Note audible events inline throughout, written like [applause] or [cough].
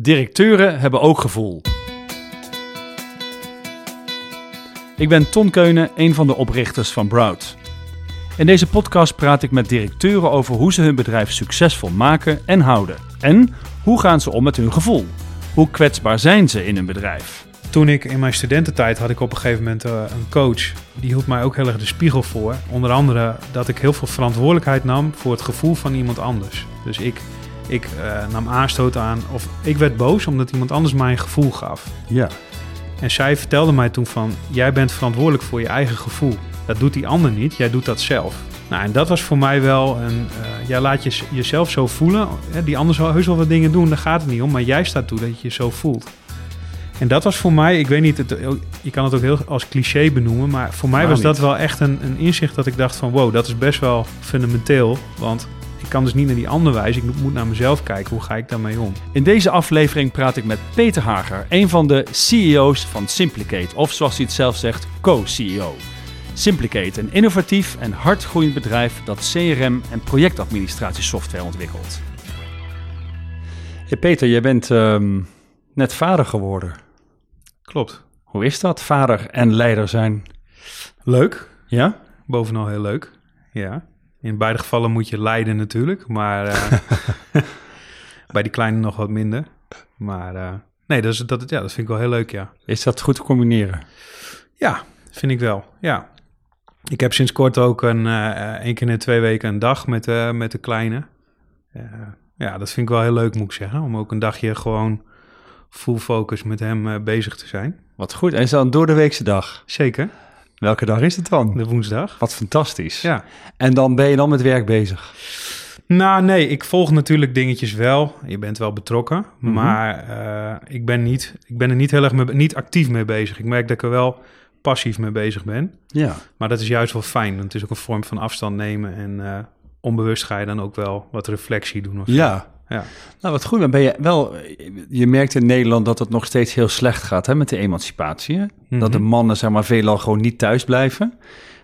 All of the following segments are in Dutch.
Directeuren hebben ook gevoel. Ik ben Ton Keunen, een van de oprichters van Broud. In deze podcast praat ik met directeuren over hoe ze hun bedrijf succesvol maken en houden. En hoe gaan ze om met hun gevoel? Hoe kwetsbaar zijn ze in hun bedrijf? Toen ik in mijn studententijd had ik op een gegeven moment uh, een coach. Die hield mij ook heel erg de spiegel voor. Onder andere dat ik heel veel verantwoordelijkheid nam voor het gevoel van iemand anders. Dus ik, ik uh, nam aanstoot aan of ik werd boos omdat iemand anders mij een gevoel gaf. Ja. En zij vertelde mij toen van, jij bent verantwoordelijk voor je eigen gevoel. Dat doet die ander niet, jij doet dat zelf. Nou, en dat was voor mij wel een, uh, jij laat je, jezelf zo voelen. Die ander zal heus wel wat dingen doen, daar gaat het niet om. Maar jij staat toe dat je je zo voelt. En dat was voor mij, ik weet niet, het, je kan het ook heel als cliché benoemen. Maar voor mij Nou, was dat wel echt een, een inzicht dat ik dacht van, wow, dat is best wel fundamenteel. Want ik kan dus niet naar die ander wijzen, ik moet naar mezelf kijken. Hoe ga ik daarmee om? In deze aflevering praat ik met Peter Hager, een van de CEO's van Simplicate, of zoals hij het zelf zegt, co-CEO. Simplicate, een innovatief en hardgroeiend bedrijf dat CRM en projectadministratiesoftware ontwikkelt. Hey Peter, jij bent ehm, net vader geworden. Klopt. Hoe is dat, vader en leider zijn? Leuk, Ja? bovenal heel leuk. Ja. In beide gevallen moet je lijden natuurlijk, maar eh, [laughs] bij die kleine nog wat minder. Maar eh, nee, dat, is, dat, ja, dat vind ik wel heel leuk, ja. Is dat goed te combineren? Ja, vind ik wel, ja. Ik heb sinds kort ook een, eh één keer in de twee weken een dag met, met de kleine. Ja, dat vind ik wel heel leuk, moet ik zeggen. Om ook een dagje gewoon full focus met hem bezig te zijn. Wat goed. En is dat een door de weekse dag? Zeker, Welke dag is het dan? de woensdag. Wat fantastisch. Ja. En dan ben je dan met werk bezig? Nou, nee, ik volg natuurlijk dingetjes wel. Je bent wel betrokken, Mhm. maar eh, ik, ben niet, ik ben er niet heel erg mee, niet actief mee bezig. Ik merk dat ik er wel passief mee bezig ben. Ja. Maar dat is juist wel fijn. want Het is ook een vorm van afstand nemen en eh, onbewust ga je dan ook wel wat reflectie doen. Of zo. Ja. Nou, wat goed. Maar ben je wel... Je merkt in Nederland dat het nog steeds heel slecht gaat hè, met de emancipatie. hè? Mhm. Dat de mannen zeg maar veelal gewoon niet thuis blijven.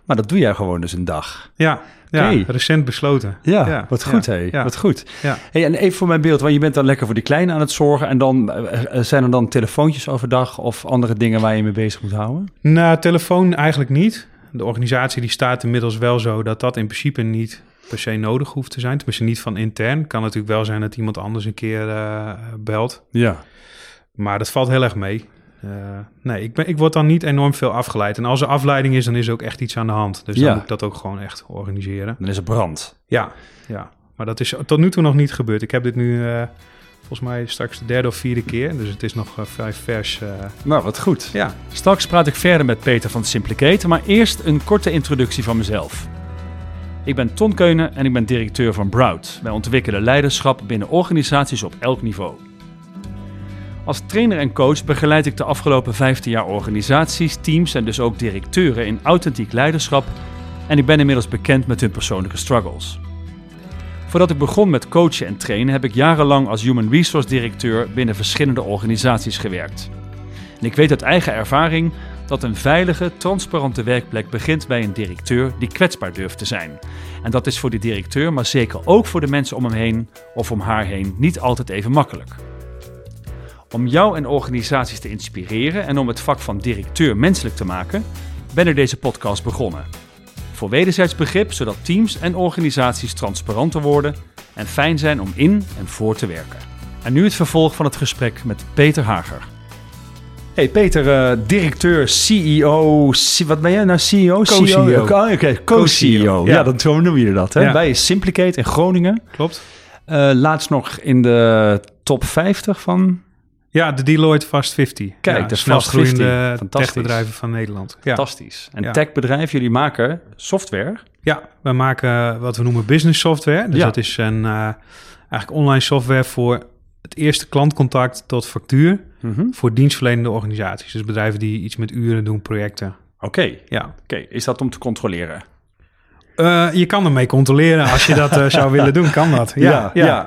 Maar dat doe jij gewoon dus een dag. Ja, ja recent besloten. Ja, wat goed ja, hé. Wat goed. Ja. Hey, en even voor mijn beeld, want je bent dan lekker voor die kleine aan het zorgen. En dan eh, eh, zijn er dan telefoontjes overdag of andere dingen waar je mee bezig moet houden? Nou, telefoon eigenlijk niet. De organisatie die staat inmiddels wel zo dat dat in principe niet per se nodig hoeft te zijn. Tenminste niet van intern. Kan natuurlijk wel zijn dat iemand anders een keer eh, belt. Ja. Maar dat valt heel erg mee. Eh, nee, ik, ben, ik word dan niet enorm veel afgeleid. En als er afleiding is, dan is er ook echt iets aan de hand. Dus Ja. dan moet ik dat ook gewoon echt organiseren. Dan is er brand. Ja, ja. Maar dat is tot nu toe nog niet gebeurd. Ik heb dit nu eh, volgens mij straks de derde of vierde keer. Dus het is nog vrij vers. Nou, wat goed. ja, Straks praat ik verder met Peter van Simplicate, maar eerst een korte introductie van mezelf. Ik ben Ton Keunen en ik ben directeur van Broud. Wij ontwikkelen leiderschap binnen organisaties op elk niveau. Als trainer en coach begeleid ik de afgelopen 15 jaar organisaties, teams en dus ook directeuren in authentiek leiderschap en ik ben inmiddels bekend met hun persoonlijke struggles. Voordat ik begon met coachen en trainen heb ik jarenlang als Human Resource Directeur binnen verschillende organisaties gewerkt. En ik weet uit eigen ervaring dat een veilige, transparante werkplek begint bij een directeur die kwetsbaar durft te zijn. En dat is voor die directeur, maar zeker ook voor de mensen om hem heen of om haar heen, niet altijd even makkelijk. Om jou en organisaties te inspireren en om het vak van directeur menselijk te maken, ben ik deze podcast begonnen. Voor wederzijds begrip, zodat teams en organisaties transparanter worden en fijn zijn om in en voor te werken. En nu het vervolg van het gesprek met Peter Hager. Hey Peter, eh, directeur, CEO, wat ben jij nou CEO? Co-CEO. Oh, Oké, co-CEO. Ja. Ja, dat, zo noem je dat. Hè? Ja. Bij Simplicate in Groningen. klopt. Eh, laatst nog in de top 50 van... Ja, de Deloitte Fast 50. Kijk, ja, de snelst Fast 50. groeiende Fantastisch. techbedrijven van Nederland. Ja. Fantastisch. En techbedrijf, jullie maken software. ja, we maken wat we noemen business software. Dus Ja. dat is een eh, eigenlijk online software voor het eerste klantcontact tot factuur Mhm. voor dienstverlenende organisaties. Dus bedrijven die iets met uren doen, projecten. Oké, Ja. Oké, is dat om te controleren? Eh, je kan ermee controleren. Als je dat eh, zou willen doen, kan dat.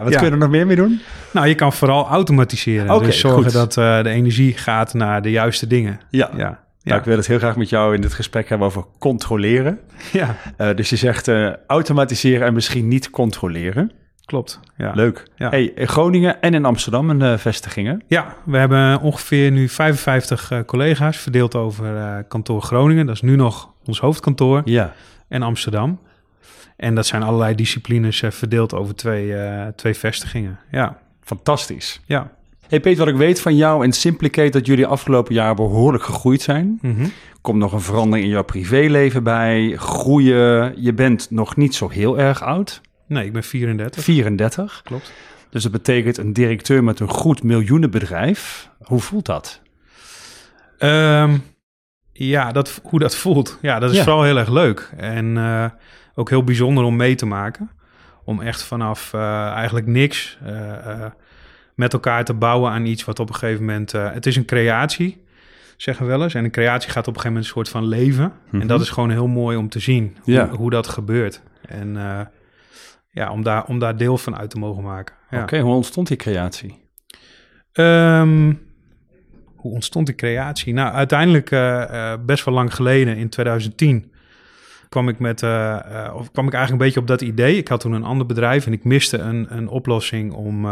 Wat kun je er nog meer mee doen? Nou, je kan vooral automatiseren. Oké, dus zorgen goed. dat eh, de energie gaat naar de juiste dingen. Ja. Ja, ja. Nou, ik wil het heel graag met jou in dit gesprek hebben over controleren. ja. Dus je zegt automatiseren en misschien niet controleren. Klopt, ja. Leuk. Ja. Hey, in Groningen en in Amsterdam een eh, vestigingen. Ja, we hebben ongeveer nu 55 eh, collega's verdeeld over eh, kantoor Groningen. Dat is nu nog ons hoofdkantoor. Ja. En Amsterdam. En dat zijn allerlei disciplines verdeeld over twee, twee vestigingen. Ja, Fantastisch. ja. Hey Peter, wat ik weet van jou en Simplicate dat jullie afgelopen jaar behoorlijk gegroeid zijn. Mhm. Komt nog een verandering in jouw privéleven bij, groeien. Je bent nog niet zo heel erg oud, Nee, ik ben 34. 34. Klopt. Dus dat betekent een directeur met een goed miljoenenbedrijf. Hoe voelt dat? Ehm, ja, dat, hoe dat voelt. Ja, dat is Ja. vooral heel erg leuk. En eh, ook heel bijzonder om mee te maken. Om echt vanaf eh, eigenlijk niks eh, met elkaar te bouwen aan iets wat op een gegeven moment... het is een creatie, zeggen we wel eens. En een creatie gaat op een gegeven moment een soort van leven. Mhm. En dat is gewoon heel mooi om te zien, hoe, Ja. hoe dat gebeurt. En ja, om daar, om daar deel van uit te mogen maken. Ja. Oké, hoe ontstond die creatie? Ehm, hoe ontstond die creatie? Nou, uiteindelijk eh, eh, best wel lang geleden, in 2010, kwam ik, met, eh, eh, of kwam ik eigenlijk een beetje op dat idee. Ik had toen een ander bedrijf en ik miste een, een oplossing om,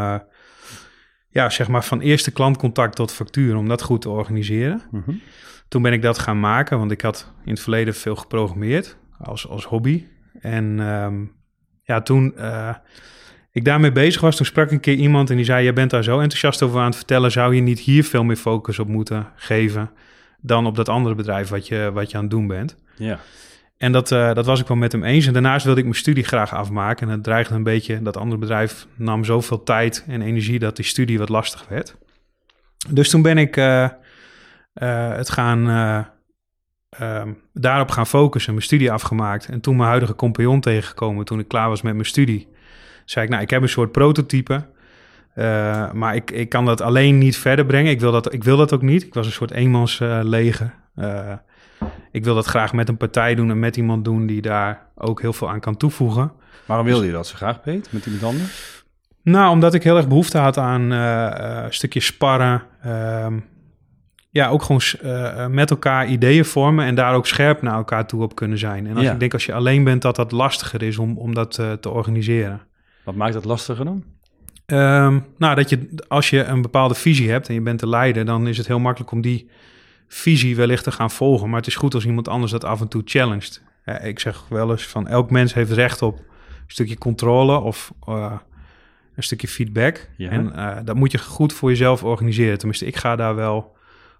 ja, zeg maar van eerste klantcontact tot factuur, om dat goed te organiseren. Mhm. Toen ben ik dat gaan maken, want ik had in het verleden veel geprogrammeerd als, als hobby. En ehm, ja, toen eh, ik daarmee bezig was, toen sprak een keer iemand en die zei: Jij bent daar zo enthousiast over aan het vertellen, zou je niet hier veel meer focus op moeten geven dan op dat andere bedrijf wat je, wat je aan het doen bent? Ja. En dat, eh, dat was ik wel met hem eens. En daarnaast wilde ik mijn studie graag afmaken. En het dreigde een beetje, dat andere bedrijf nam zoveel tijd en energie dat die studie wat lastig werd. Dus toen ben ik eh, het gaan, eh, ehm, daarop gaan focussen, mijn studie afgemaakt. En toen mijn huidige compagnon tegengekomen, toen ik klaar was met mijn studie, zei ik, nou, ik heb een soort prototype. eh, maar ik, ik kan dat alleen niet verder brengen. Ik wil dat, ik wil dat ook niet. Ik was een soort eenmans eh, leger. Eh, ik wil dat graag met een partij doen en met iemand doen die daar ook heel veel aan kan toevoegen. Waarom wilde je dat zo graag, Peet, met iemand anders? Nou, omdat ik heel erg behoefte had aan eh, een stukje sparren. ehm, ja, ook gewoon eh, eh, met elkaar ideeën vormen en daar ook scherp naar elkaar toe op kunnen zijn. En als Ja. ik denk als je alleen bent, dat dat lastiger is om, om dat eh, te organiseren. Wat maakt dat lastiger dan? Ehm, nou, dat je als je een bepaalde visie hebt en je bent de leider, dan is het heel makkelijk om die visie wellicht te gaan volgen. Maar het is goed als iemand anders dat af en toe challenged. Ja, ik zeg wel eens van elk mens heeft recht op een stukje controle of een stukje feedback. Ja. En dat moet je goed voor jezelf organiseren. Tenminste, ik ga daar wel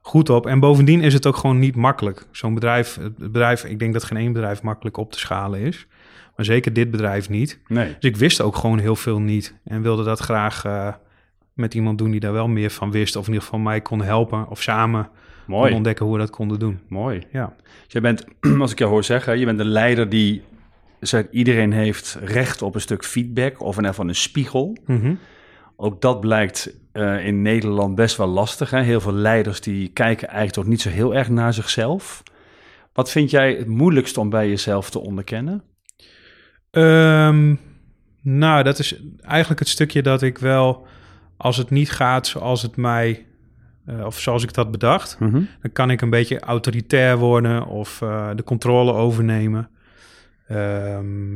goed op. En bovendien is het ook gewoon niet makkelijk. Zo'n bedrijf, het bedrijf, ik denk dat geen één bedrijf makkelijk op te schalen is. Maar zeker dit bedrijf niet. Nee. Dus ik wist ook gewoon heel veel niet. En wilde dat graag eh, met iemand doen die daar wel meer van wist. Of in ieder geval mij kon helpen. Of samen Mooi. ontdekken hoe we dat konden doen. Mooi. Ja. Dus jij bent, [clears throat] als ik jou hoor zeggen, je bent een leider die zegt iedereen heeft recht op een stuk feedback of in ieder geval een spiegel. Mhm. Ook dat blijkt eh, in Nederland best wel lastig. Hè? Heel veel leiders die kijken eigenlijk toch niet zo heel erg naar zichzelf. Wat vind jij het moeilijkste om bij jezelf te onderkennen? Ehm, nou, dat is eigenlijk het stukje dat ik wel, als het niet gaat zoals het mij, eh, of zoals ik dat bedacht, dan kan ik een beetje autoritair worden of eh, de controle overnemen. Ehm,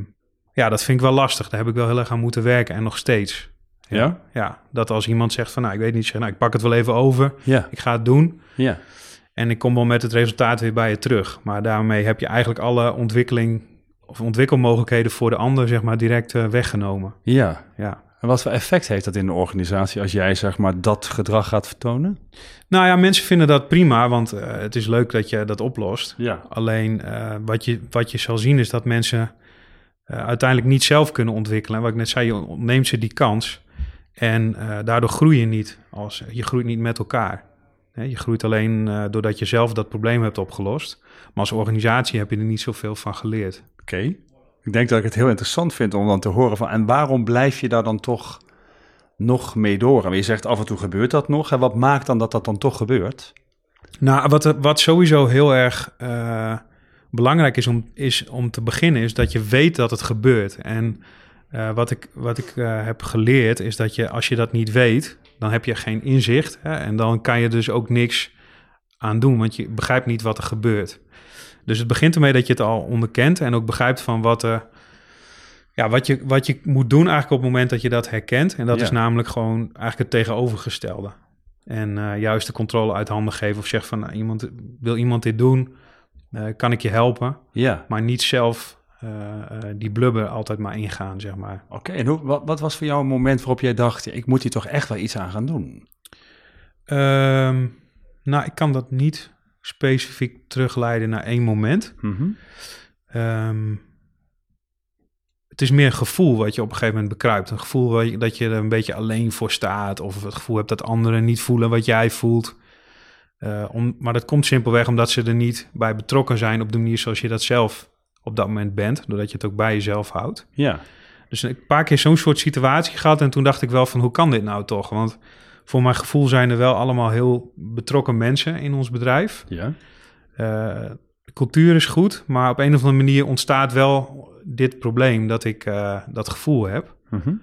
ja, dat vind ik wel lastig. Daar heb ik wel heel erg aan moeten werken en nog steeds. Ja? Ja, dat als iemand zegt van, nou, ik weet niet, zeg, nou, ik pak het wel even over, Ja. ik ga het doen. Ja. En ik kom wel met het resultaat weer bij je terug. Maar daarmee heb je eigenlijk alle ontwikkeling of ontwikkelmogelijkheden voor de ander, zeg maar, direct eh, weggenomen. Ja. Ja. En wat voor effect heeft dat in de organisatie als jij zeg maar dat gedrag gaat vertonen? Nou ja, mensen vinden dat prima, want eh, het is leuk dat je dat oplost. Ja. Alleen eh, wat, je, wat je zal zien is dat mensen uiteindelijk niet zelf kunnen ontwikkelen. En wat ik net zei, je ontneemt ze die kans. En eh, daardoor groei je niet. Als, je groeit niet met elkaar. Je groeit alleen eh, doordat je zelf dat probleem hebt opgelost. Maar als organisatie heb je er niet zoveel van geleerd. Oké. Ik denk dat ik het heel interessant vind om dan te horen van... en waarom blijf je daar dan toch nog mee door? En je zegt af en toe gebeurt dat nog. En wat maakt dan dat dat dan toch gebeurt? Nou, wat, wat sowieso heel erg eh, belangrijk is om, is om te beginnen, is dat je weet dat het gebeurt. En eh, wat ik, wat ik eh, heb geleerd, is dat je als je dat niet weet, dan heb je geen inzicht. Hè, en dan kan je dus ook niks aan doen, want je begrijpt niet wat er gebeurt. Dus het begint ermee dat je het al onderkent en ook begrijpt van wat er, Ja, wat je, wat je moet doen eigenlijk op het moment dat je dat herkent. En dat Ja. is namelijk gewoon eigenlijk het tegenovergestelde. En eh, juist de controle uit handen geven of zeg van nou, iemand, wil iemand dit doen? Kan ik je helpen? Ja. Maar niet zelf die blubber altijd maar ingaan, zeg maar. Oké, en hoe, wat, wat was voor jou een moment waarop jij dacht, ik moet hier toch echt wel iets aan gaan doen? Ehm, nou, ik kan dat niet specifiek terugleiden naar één moment. Mhm. Ehm, het is meer een gevoel wat je op een gegeven moment bekruipt. Een gevoel waar je- dat je er een beetje alleen voor staat. Of het gevoel hebt dat anderen niet voelen wat jij voelt. Eh, om, maar dat komt simpelweg omdat ze er niet bij betrokken zijn op de manier zoals je dat zelf op dat moment bent. Doordat je het ook bij jezelf houdt. Ja. Dus een paar keer zo'n soort situatie gehad. En toen dacht ik wel van hoe kan dit nou toch? Want voor mijn gevoel zijn er wel allemaal heel betrokken mensen in ons bedrijf. Ja. Eh, de cultuur is goed, maar op een of andere manier ontstaat wel dit probleem dat ik eh, dat gevoel heb. Mhm.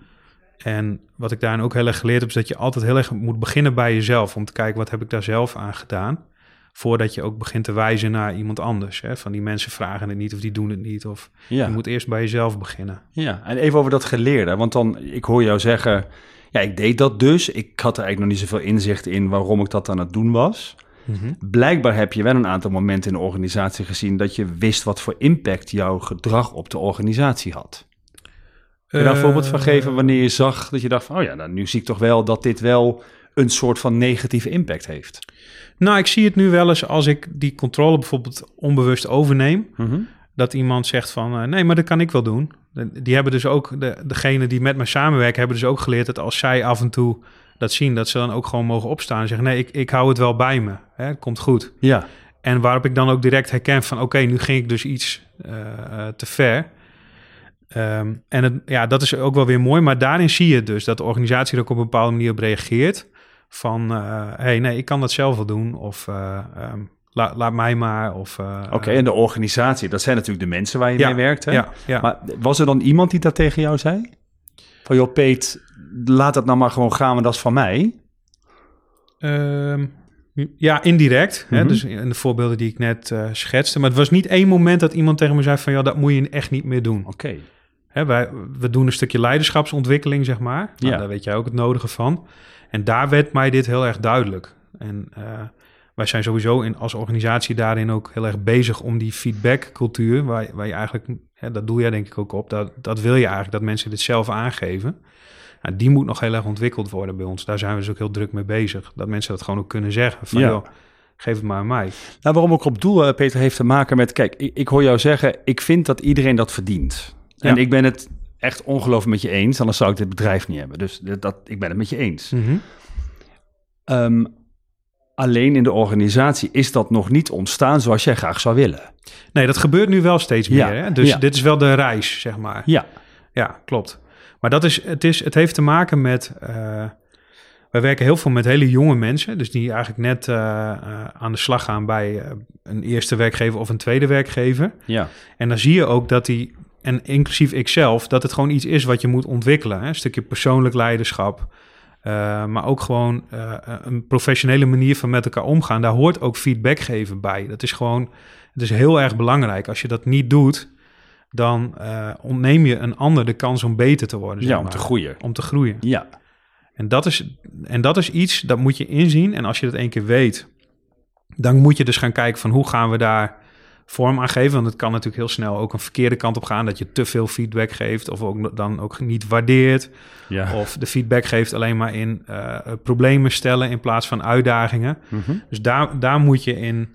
En wat ik daarin ook heel erg geleerd heb, is dat je altijd heel erg moet beginnen bij jezelf. Om te kijken, wat heb ik daar zelf aan gedaan? Voordat je ook begint te wijzen naar iemand anders. Hè? Van die mensen vragen het niet of die doen het niet. Of Ja. je moet eerst bij jezelf beginnen. ja, en even over dat geleerde. Want dan, ik hoor jou zeggen, ja, ik deed dat dus. Ik had er eigenlijk nog niet zoveel inzicht in waarom ik dat aan het doen was. Blijkbaar heb je wel een aantal momenten in de organisatie gezien dat je wist wat voor impact jouw gedrag op de organisatie had. Kun je daar een voorbeeld van geven wanneer je zag dat je dacht van, oh ja, nou, nu zie ik toch wel dat dit wel een soort van negatieve impact heeft. Nou, ik zie het nu wel eens als ik die controle bijvoorbeeld onbewust overneem. Mhm. dat iemand zegt van eh, nee, maar dat kan ik wel doen. Die hebben dus ook, de, degene die met mij samenwerken, hebben dus ook geleerd dat als zij af en toe dat zien, dat ze dan ook gewoon mogen opstaan en zeggen: nee, ik, ik hou het wel bij me. Hè, het komt goed. Ja, En waarop ik dan ook direct herken van oké, nu ging ik dus iets eh, eh, te ver. Ehm, en het, ja, dat is ook wel weer mooi, maar daarin zie je dus dat de organisatie er ook op een bepaalde manier op reageert. Van hé, hey, nee, ik kan dat zelf wel doen. Of eh, la- laat mij maar. Of, eh, oké. en de organisatie, dat zijn natuurlijk de mensen waar je Ja, mee werkt. Hè? ja, ja. Maar was er dan iemand die dat tegen jou zei? Van joh, Peet, laat dat nou maar gewoon gaan, want dat is van mij. Ehm, ja, indirect. hè, Mhm. dus in de voorbeelden die ik net eh, schetste. Maar het was niet één moment dat iemand tegen me zei van... ja, dat moet je echt niet meer doen. Oké. Hè, wij, we doen een stukje leiderschapsontwikkeling, zeg maar. Nou, Ja. Daar weet jij ook het nodige van. En daar werd mij dit heel erg duidelijk. En eh, wij zijn sowieso in, als organisatie daarin ook heel erg bezig... om die feedbackcultuur, waar, waar je eigenlijk... Hè, dat doe jij denk ik ook op. Dat, dat wil je eigenlijk, dat mensen dit zelf aangeven... Nou, die moet nog heel erg ontwikkeld worden bij ons. Daar zijn we dus ook heel druk mee bezig. Dat mensen dat gewoon ook kunnen zeggen. Van, Ja. joh, geef het maar aan mij. Nou, waarom ik op doel, eh, Peter, heeft te maken met... Kijk, ik, ik hoor jou zeggen, ik vind dat iedereen dat verdient. En Ja. ik ben het echt ongelooflijk met je eens, anders zou ik dit bedrijf niet hebben. Dus dat, ik ben het met je eens. Ehm, alleen in de organisatie is dat nog niet ontstaan zoals jij graag zou willen. Nee, dat gebeurt nu wel steeds Ja, meer. Hè? Dus ja. dit is wel de reis, zeg maar. Ja, Ja, klopt. Maar dat is, het, is, het heeft te maken met... eh, wij werken heel veel met hele jonge mensen. Dus die eigenlijk net eh, eh, aan de slag gaan bij een eerste werkgever of een tweede werkgever. ja, En dan zie je ook dat die, en inclusief ikzelf, dat het gewoon iets is wat je moet ontwikkelen. Hè? Een stukje persoonlijk leiderschap. eh, maar ook gewoon eh, een professionele manier van met elkaar omgaan. Daar hoort ook feedback geven bij. Dat is gewoon, het is heel erg belangrijk. Als je dat niet doet, dan eh, ontneem je een ander de kans om beter te worden. zeg ja om maar. te groeien. Om te groeien. Ja, En dat, is, en dat is iets, dat moet je inzien. En als je dat één keer weet, dan moet je dus gaan kijken van hoe gaan we daar vorm aan geven. Want het kan natuurlijk heel snel ook een verkeerde kant op gaan. Dat je te veel feedback geeft of ook dan ook niet waardeert. ja. Of de feedback geeft alleen maar in eh, problemen stellen in plaats van uitdagingen. Mhm. Dus daar, daar moet je in...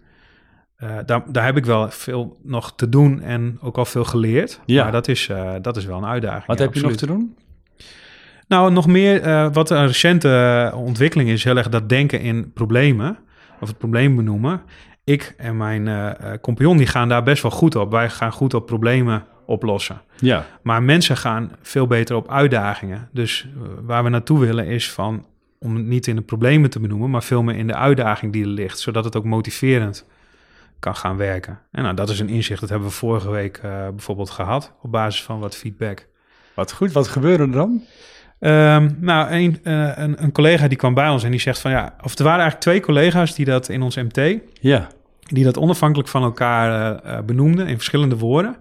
eh, daar, daar heb ik wel veel nog te doen en ook al veel geleerd. Ja. Maar dat is, eh, dat is wel een uitdaging. Wat ja, heb je nog te doen? Nou, nog meer, wat een recente ontwikkeling is, heel erg dat denken in problemen, of het probleem benoemen. Ik en mijn eh, compagnon, die gaan daar best wel goed op. Wij gaan goed op problemen oplossen. Ja, Maar mensen gaan veel beter op uitdagingen. Dus eh, waar we naartoe willen is van, om het niet in de problemen te benoemen, maar veel meer in de uitdaging die er ligt, zodat het ook motiverend kan gaan werken. En nou, dat is een inzicht, dat hebben we vorige week bijvoorbeeld gehad, op basis van wat feedback. wat goed. Wat gebeurde er dan? Ehm, nou, een, een, een collega die kwam bij ons en die zegt van ja, of er waren eigenlijk twee collega's die dat in ons MT, Ja, die dat onafhankelijk van elkaar eh, benoemden in verschillende woorden.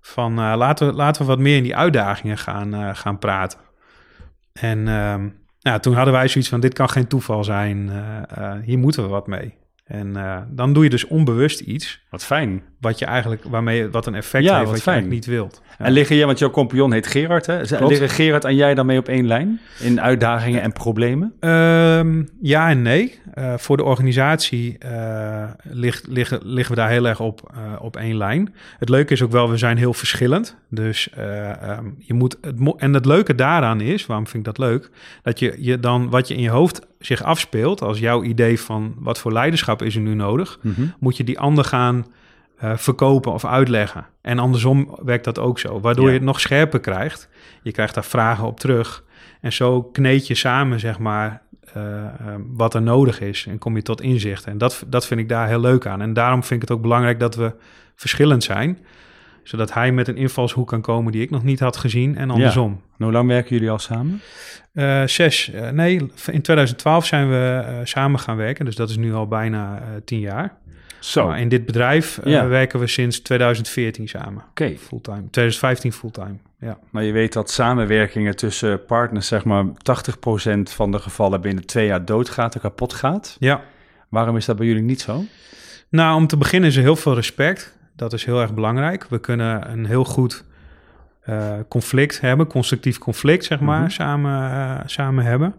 Van eh, laten, we, laten we wat meer in die uitdagingen gaan, gaan praten. En ehm, nou, toen hadden wij zoiets van: dit kan geen toeval zijn. hier moeten we wat mee. En dan doe je dus onbewust iets Wat fijn. Wat je eigenlijk, waarmee je- wat een effect Ja, heeft wat wat je fijn. eigenlijk niet wilt. Ja. En liggen je, want jouw compagnon heet Gerard, hè? Klopt. Liggen Gerard en jij dan mee op één lijn? In uitdagingen en problemen? Ehm, ja en nee. Eh, voor de organisatie eh, ligt, liggen, liggen we daar heel erg op, eh, op één lijn. Het leuke is ook wel, we zijn heel verschillend. Dus eh, ehm, je moet. Het mo- en het leuke daaraan is, waarom vind ik dat leuk? Dat je, je dan wat je in je hoofd zich afspeelt, als jouw idee van wat voor leiderschap is er nu nodig, moet je die ander gaan eh, verkopen of uitleggen. En andersom werkt dat ook zo, waardoor Ja. je het nog scherper krijgt. Je krijgt daar vragen op terug. En zo kneed je samen, zeg maar, eh, eh, wat er nodig is. En kom je tot inzicht. En dat, dat vind ik daar heel leuk aan. En daarom vind ik het ook belangrijk dat we verschillend zijn. Zodat hij met een invalshoek kan komen die ik nog niet had gezien. En andersom. En hoe lang werken jullie al samen? Zes, nee, in 2012 zijn we samen gaan werken. Dus dat is nu al bijna tien jaar. Zo, Maar in dit bedrijf eh, werken we sinds 2014 samen. oké. Fulltime. 2015 fulltime, ja. Maar je weet dat samenwerkingen tussen partners, zeg maar 80% van de gevallen binnen twee jaar doodgaat en kapot gaat. Ja, Waarom is dat bij jullie niet zo? Nou, om te beginnen is er heel veel respect. Dat is heel erg belangrijk. We kunnen een heel goed eh, conflict hebben, constructief conflict, zeg maar, Mhm. samen, eh, samen hebben.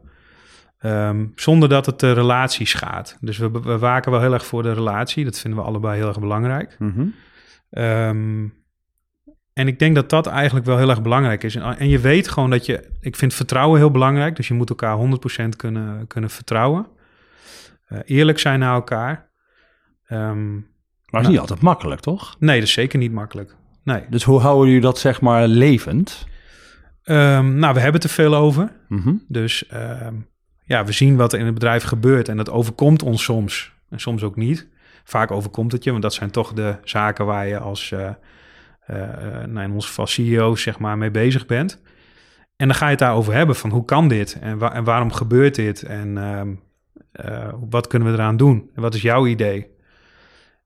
Ehm, zonder dat het de relatie schaadt. Dus we, we waken wel heel erg voor de relatie. Dat vinden we allebei heel erg belangrijk. Mhm. Ehm, en ik denk dat dat eigenlijk wel heel erg belangrijk is. En, en je weet gewoon dat je... Ik vind vertrouwen heel belangrijk. Dus je moet elkaar 100% kunnen, kunnen vertrouwen. Eh, eerlijk zijn naar elkaar. Ehm, Maar het is niet altijd makkelijk, toch? Nee, dat is zeker niet makkelijk. Nee. Dus hoe houden jullie dat, zeg maar, levend? Nou, we hebben het er veel over. Mhm. Dus ja, we zien wat er in het bedrijf gebeurt. En dat overkomt ons soms. En soms ook niet. Vaak overkomt het je, want dat zijn toch de zaken waar je als, eh eh, eh, nou, in ons geval CEO's, zeg maar, mee bezig bent. En dan ga je het daarover hebben van hoe kan dit? En, wa- en waarom gebeurt dit? En ehm, eh, wat kunnen we eraan doen? En wat is jouw idee?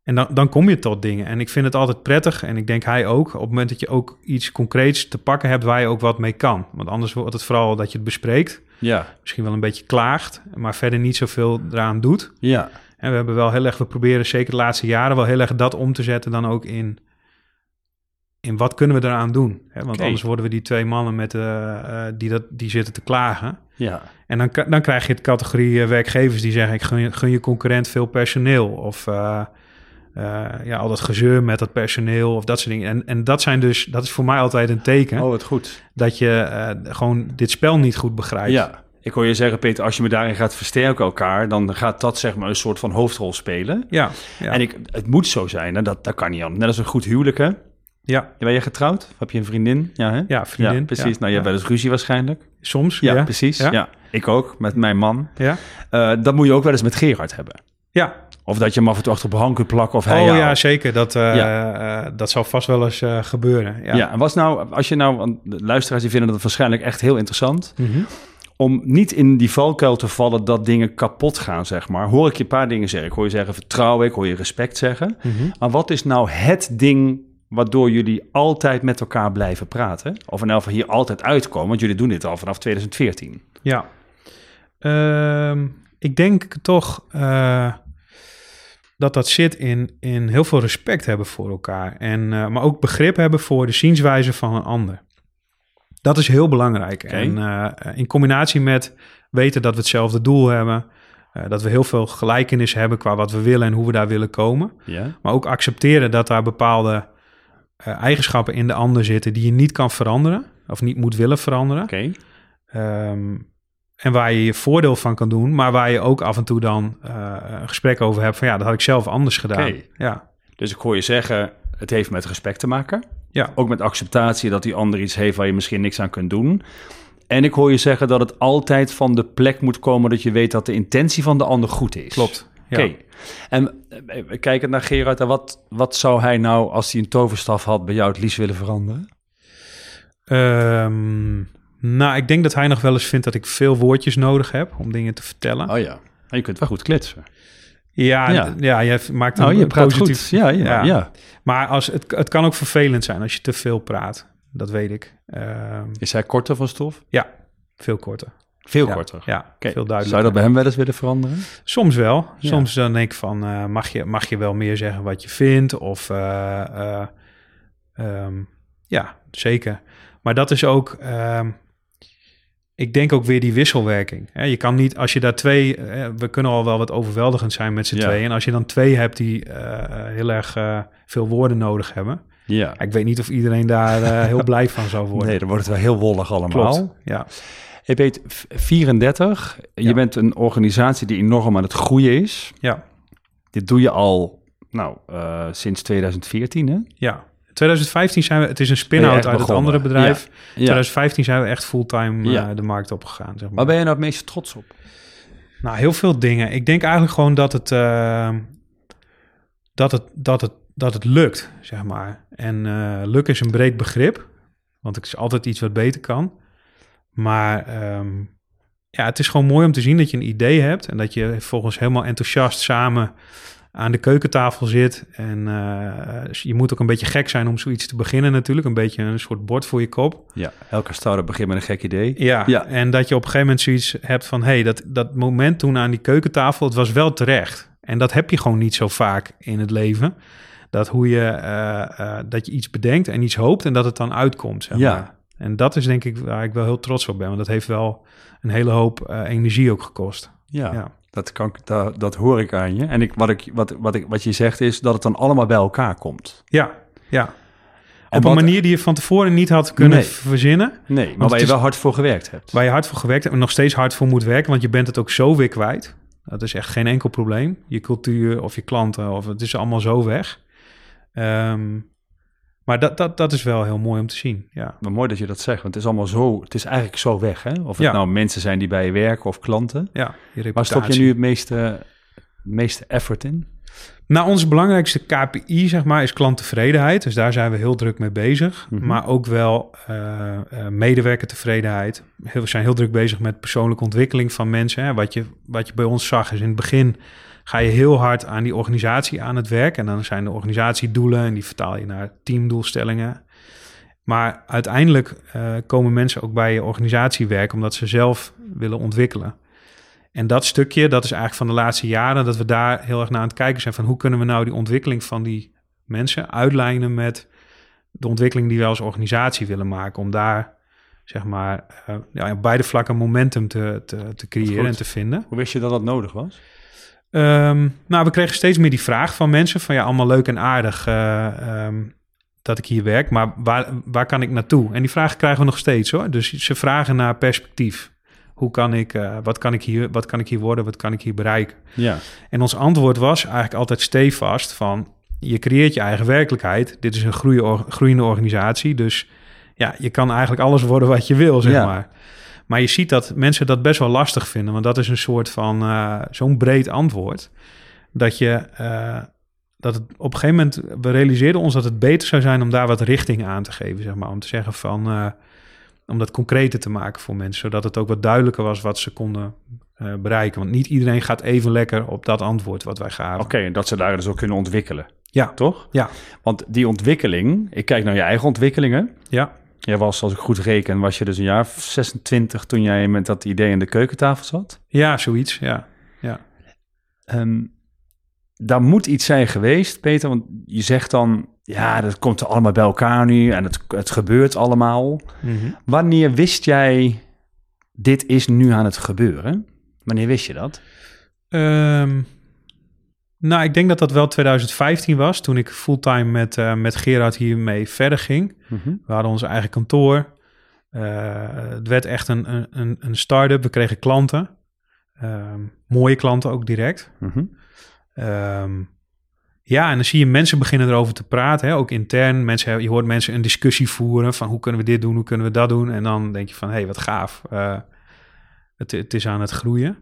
En dan, dan kom je tot dingen. En ik vind het altijd prettig, en ik denk hij ook, op het moment dat je ook iets concreets te pakken hebt waar je ook wat mee kan. Want anders wordt het vooral dat je het bespreekt, Ja, misschien wel een beetje klaagt, maar verder niet zoveel eraan doet. ja. En we hebben wel heel erg, we proberen zeker de laatste jaren wel heel erg dat om te zetten dan ook in, in wat kunnen we eraan doen. Hè? Want anders worden we die twee mannen met, eh, die, dat, die zitten te klagen. Ja, En dan, dan krijg je de categorie eh, werkgevers die zeggen: ik gun je, gun je concurrent veel personeel. Of eh, ja, al dat gezeur met dat personeel of dat soort dingen. En, en dat zijn dus, dat is voor mij altijd een teken oh, wat goed. dat je eh, gewoon dit spel niet goed begrijpt. Ja, ik hoor je zeggen, Peter, als je me daarin gaat versterken elkaar, dan gaat dat zeg maar een soort van hoofdrol spelen. ja, ja. En ik, het moet zo zijn, hè? Dat, dat kan niet anders. Net als een goed huwelijk, hè? ja. Ben je getrouwd? Of heb je een vriendin? Ja, hè? Ja, vriendin. Ja, precies. Ja, nou, je hebt wel eens ruzie waarschijnlijk. Soms, Ja, precies. Ja. Ja. ik ook, met mijn man. Ja, Eh, dat moet je ook wel eens met Gerard hebben. Ja. Of dat je hem af en toe achter op een hand kunt plakken of hij oh jou. ja, zeker. Dat, Ja. eh, dat zal vast wel eens eh, gebeuren. Ja. Ja. en was nou, als je nou, luisteraars die vinden dat waarschijnlijk echt heel interessant, Mhm. om niet in die valkuil te vallen dat dingen kapot gaan, zeg maar. Hoor ik je een paar dingen zeggen. Ik hoor je zeggen vertrouwen, ik hoor je respect zeggen. Mhm. Maar wat is nou het ding waardoor jullie altijd met elkaar blijven praten? Of in elk geval hier altijd uitkomen, want jullie doen dit al vanaf 2014. Ja. Ehm, ik denk toch dat dat zit in, in heel veel respect hebben voor elkaar. En, eh, maar ook begrip hebben voor de zienswijze van een ander. Dat is heel belangrijk. En eh, in combinatie met weten dat we hetzelfde doel hebben. eh, dat we heel veel gelijkenis hebben qua wat we willen en hoe we daar willen komen. Ja? Maar ook accepteren dat daar bepaalde eigenschappen in de ander zitten die je niet kan veranderen. Of niet moet willen veranderen. Ehm, en waar je je voordeel van kan doen, maar waar je ook af en toe dan eh, een gesprek over hebt van ja, dat had ik zelf anders gedaan. Ja, Dus ik hoor je zeggen, het heeft met respect te maken. ja, Ook met acceptatie dat die ander iets heeft waar je misschien niks aan kunt doen. En ik hoor je zeggen dat het altijd van de plek moet komen dat je weet dat de intentie van de ander goed is. klopt. Ja. Oké. En eh, kijkend naar Gerard, en wat, wat zou hij nou, als hij een toverstaf had, bij jou het liefst willen veranderen? Ehm, nou, ik denk dat hij nog wel eens vindt dat ik veel woordjes nodig heb om dingen te vertellen. Oh ja. Maar je kunt wel goed kletsen. Ja, Ja. ja. je maakt een Nou, je praat positief... goed. Ja, ja, Ja. ja. Maar als, het, het kan ook vervelend zijn als je te veel praat. Dat weet ik. Ehm, Is hij korter van stof? ja, veel korter. Veel Ja, korter. Ja, veel duidelijker. Zou je dat bij hem wel eens willen veranderen? Soms wel. Soms dan denk ik van, eh, mag, je, mag je wel meer zeggen wat je vindt? Of eh, eh, ehm, ja, zeker. Maar dat is ook, ehm, ik denk ook weer die wisselwerking. Hè? Je kan niet, als je daar twee, eh, we kunnen al wel wat overweldigend zijn met z'n Ja. tweeën. En als je dan twee hebt die eh, heel erg eh, veel woorden nodig hebben. Ja. Ik weet niet of iedereen daar heel [laughs] blij van zou worden. Nee, dan wordt het wel heel wollig allemaal. Klopt, ja. Je bent v- 34. Je bent een organisatie die enorm aan het groeien is. Ja, Dit doe je al, nou, sinds 2014, hè? ja. 2015 zijn we, het is een spin-out uit het andere bedrijf. Ja. 2015 zijn we echt fulltime eh, de markt opgegaan. Zeg maar. Waar ben je nou het meest trots op? Nou, heel veel dingen. Ik denk eigenlijk gewoon dat het, eh, dat het, dat het, dat het lukt, zeg maar. En eh lukken is een breed begrip, want het is altijd iets wat beter kan. Maar ehm, ja, het is gewoon mooi om te zien dat je een idee hebt en dat je volgens helemaal enthousiast samen aan de keukentafel zit. En eh, je moet ook een beetje gek zijn om zoiets te beginnen natuurlijk. Een beetje een soort bord voor je kop. Ja, elke start begint met een gek idee. Ja, Ja. en dat je op een gegeven moment zoiets hebt van... hé, hey, dat, dat moment toen aan die keukentafel, het was wel terecht. En dat heb je gewoon niet zo vaak in het leven. Dat hoe je, eh, eh, dat je iets bedenkt en iets hoopt en dat het dan uitkomt, zeg Ja. En dat is denk ik waar ik wel heel trots op ben. Want dat heeft wel een hele hoop energie ook gekost. Ja, Ja. Dat, kan, dat, dat hoor ik aan je. En ik, wat, ik, wat, wat, ik, wat je zegt is dat het dan allemaal bij elkaar komt. Ja, ja. En op een wat- manier die je van tevoren niet had kunnen Nee. verzinnen. Nee, maar waar je wel hard voor gewerkt hebt. Waar je hard voor gewerkt hebt en nog steeds hard voor moet werken, want je bent het ook zo weer kwijt. Dat is echt geen enkel probleem. Je cultuur of je klanten, of het is allemaal zo weg. Ehm, maar dat, dat, dat is wel heel mooi om te zien. Ja, Maar mooi dat je dat zegt, want het is allemaal zo, het is eigenlijk zo weg, hè? Of het Ja. nou mensen zijn die bij je werken of klanten. ja je Waar stop je nu het meeste, het meeste effort in? Nou, onze belangrijkste KPI, zeg maar, is klanttevredenheid. Dus daar zijn we heel druk mee bezig. Mhm. Maar ook wel eh, eh, medewerkertevredenheid. Heel- We zijn heel druk bezig met persoonlijke ontwikkeling van mensen. Hè. Wat, je, wat je bij ons zag is in het begin ga je heel hard aan die organisatie aan het werk. En dan zijn de organisatiedoelen en die vertaal je naar teamdoelstellingen. Maar uiteindelijk eh, komen mensen ook bij je organisatie werken omdat ze zelf willen ontwikkelen. En dat stukje, dat is eigenlijk van de laatste jaren dat we daar heel erg naar aan het kijken zijn van hoe kunnen we nou die ontwikkeling van die mensen uitlijnen met de ontwikkeling die wij als organisatie willen maken. Om daar, zeg maar, eh, ja, op beide vlakken momentum te, te, te creëren en te vinden. Hoe wist je dat dat nodig was? Ehm, nou, we kregen steeds meer die vraag van mensen van ja, allemaal leuk en aardig eh, ehm, dat ik hier werk, maar waar, waar kan ik naartoe? En die vraag krijgen we nog steeds hoor. Dus ze vragen naar perspectief. Hoe kan ik, eh, wat kan ik hier, wat kan ik hier worden, wat kan ik hier bereiken? Ja. En ons antwoord was eigenlijk altijd stevast van... je creëert je eigen werkelijkheid. Dit is een groeie, or- groeiende organisatie, dus ja, je kan eigenlijk alles worden wat je wil, zeg Ja. maar. Maar je ziet dat mensen dat best wel lastig vinden, want dat is een soort van eh, zo'n breed antwoord... dat je... eh, dat het op een gegeven moment, we realiseerden ons dat het beter zou zijn om daar wat richting aan te geven, zeg maar. Om te zeggen van, om dat concreter te maken voor mensen, zodat het ook wat duidelijker was wat ze konden eh, bereiken. Want niet iedereen gaat even lekker op dat antwoord wat wij gaven. Oké, en dat ze daar dus ook kunnen ontwikkelen, Ja, toch? ja, Want die ontwikkeling, ik kijk naar je eigen ontwikkelingen. ja, Jij was, als ik goed reken, was je dus een jaar of 26 toen jij met dat idee aan de keukentafel zat. ja, zoiets, ja. ja. Ehm, daar moet iets zijn geweest, Peter, want je zegt dan, ja, dat komt er allemaal bij elkaar nu en het, het gebeurt allemaal. Mhm. Wanneer wist jij, dit is nu aan het gebeuren? Wanneer wist je dat? Ehm, nou, ik denk dat dat wel 2015 was, toen ik fulltime met, eh, met Gerard hiermee verder ging. We hadden ons eigen kantoor. Eh, het werd echt een, een- een, een start-up. We kregen klanten. Ehm, mooie klanten ook direct. Mhm. Ehm, ja, en dan zie je mensen beginnen erover te praten, hè, ook intern. Mensen, je hoort mensen een discussie voeren van hoe kunnen we dit doen, hoe kunnen we dat doen. En dan denk je van, hé, hey, wat gaaf. Eh, het, het is aan het groeien.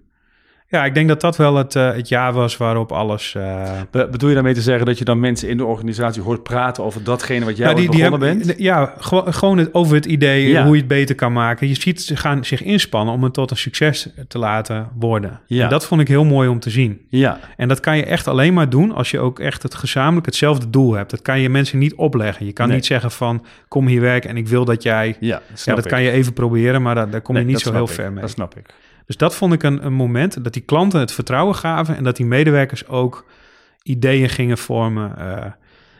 Ja, ik denk dat dat wel het, uh, het jaar was waarop alles... Uh... Be bedoel je daarmee te zeggen dat je dan mensen in de organisatie hoort praten over datgene wat jij die, begonnen bent? Ja, gewoon, gewoon het, over het idee ja. hoe je het beter kan maken. Je ziet ze gaan zich inspannen om het tot een succes te laten worden. Ja. En dat vond ik heel mooi om te zien. Ja. En dat kan je echt alleen maar doen als je ook echt het gezamenlijk hetzelfde doel hebt. Dat kan je mensen niet opleggen. Je kan niet zeggen van kom hier werken en ik wil dat jij... Ja, ja dat kan je even proberen, maar daar, daar kom je niet zo heel ver mee. Dat snap ik. Dus dat vond ik een, een moment dat die klanten het vertrouwen gaven en dat die medewerkers ook ideeën gingen vormen. Uh,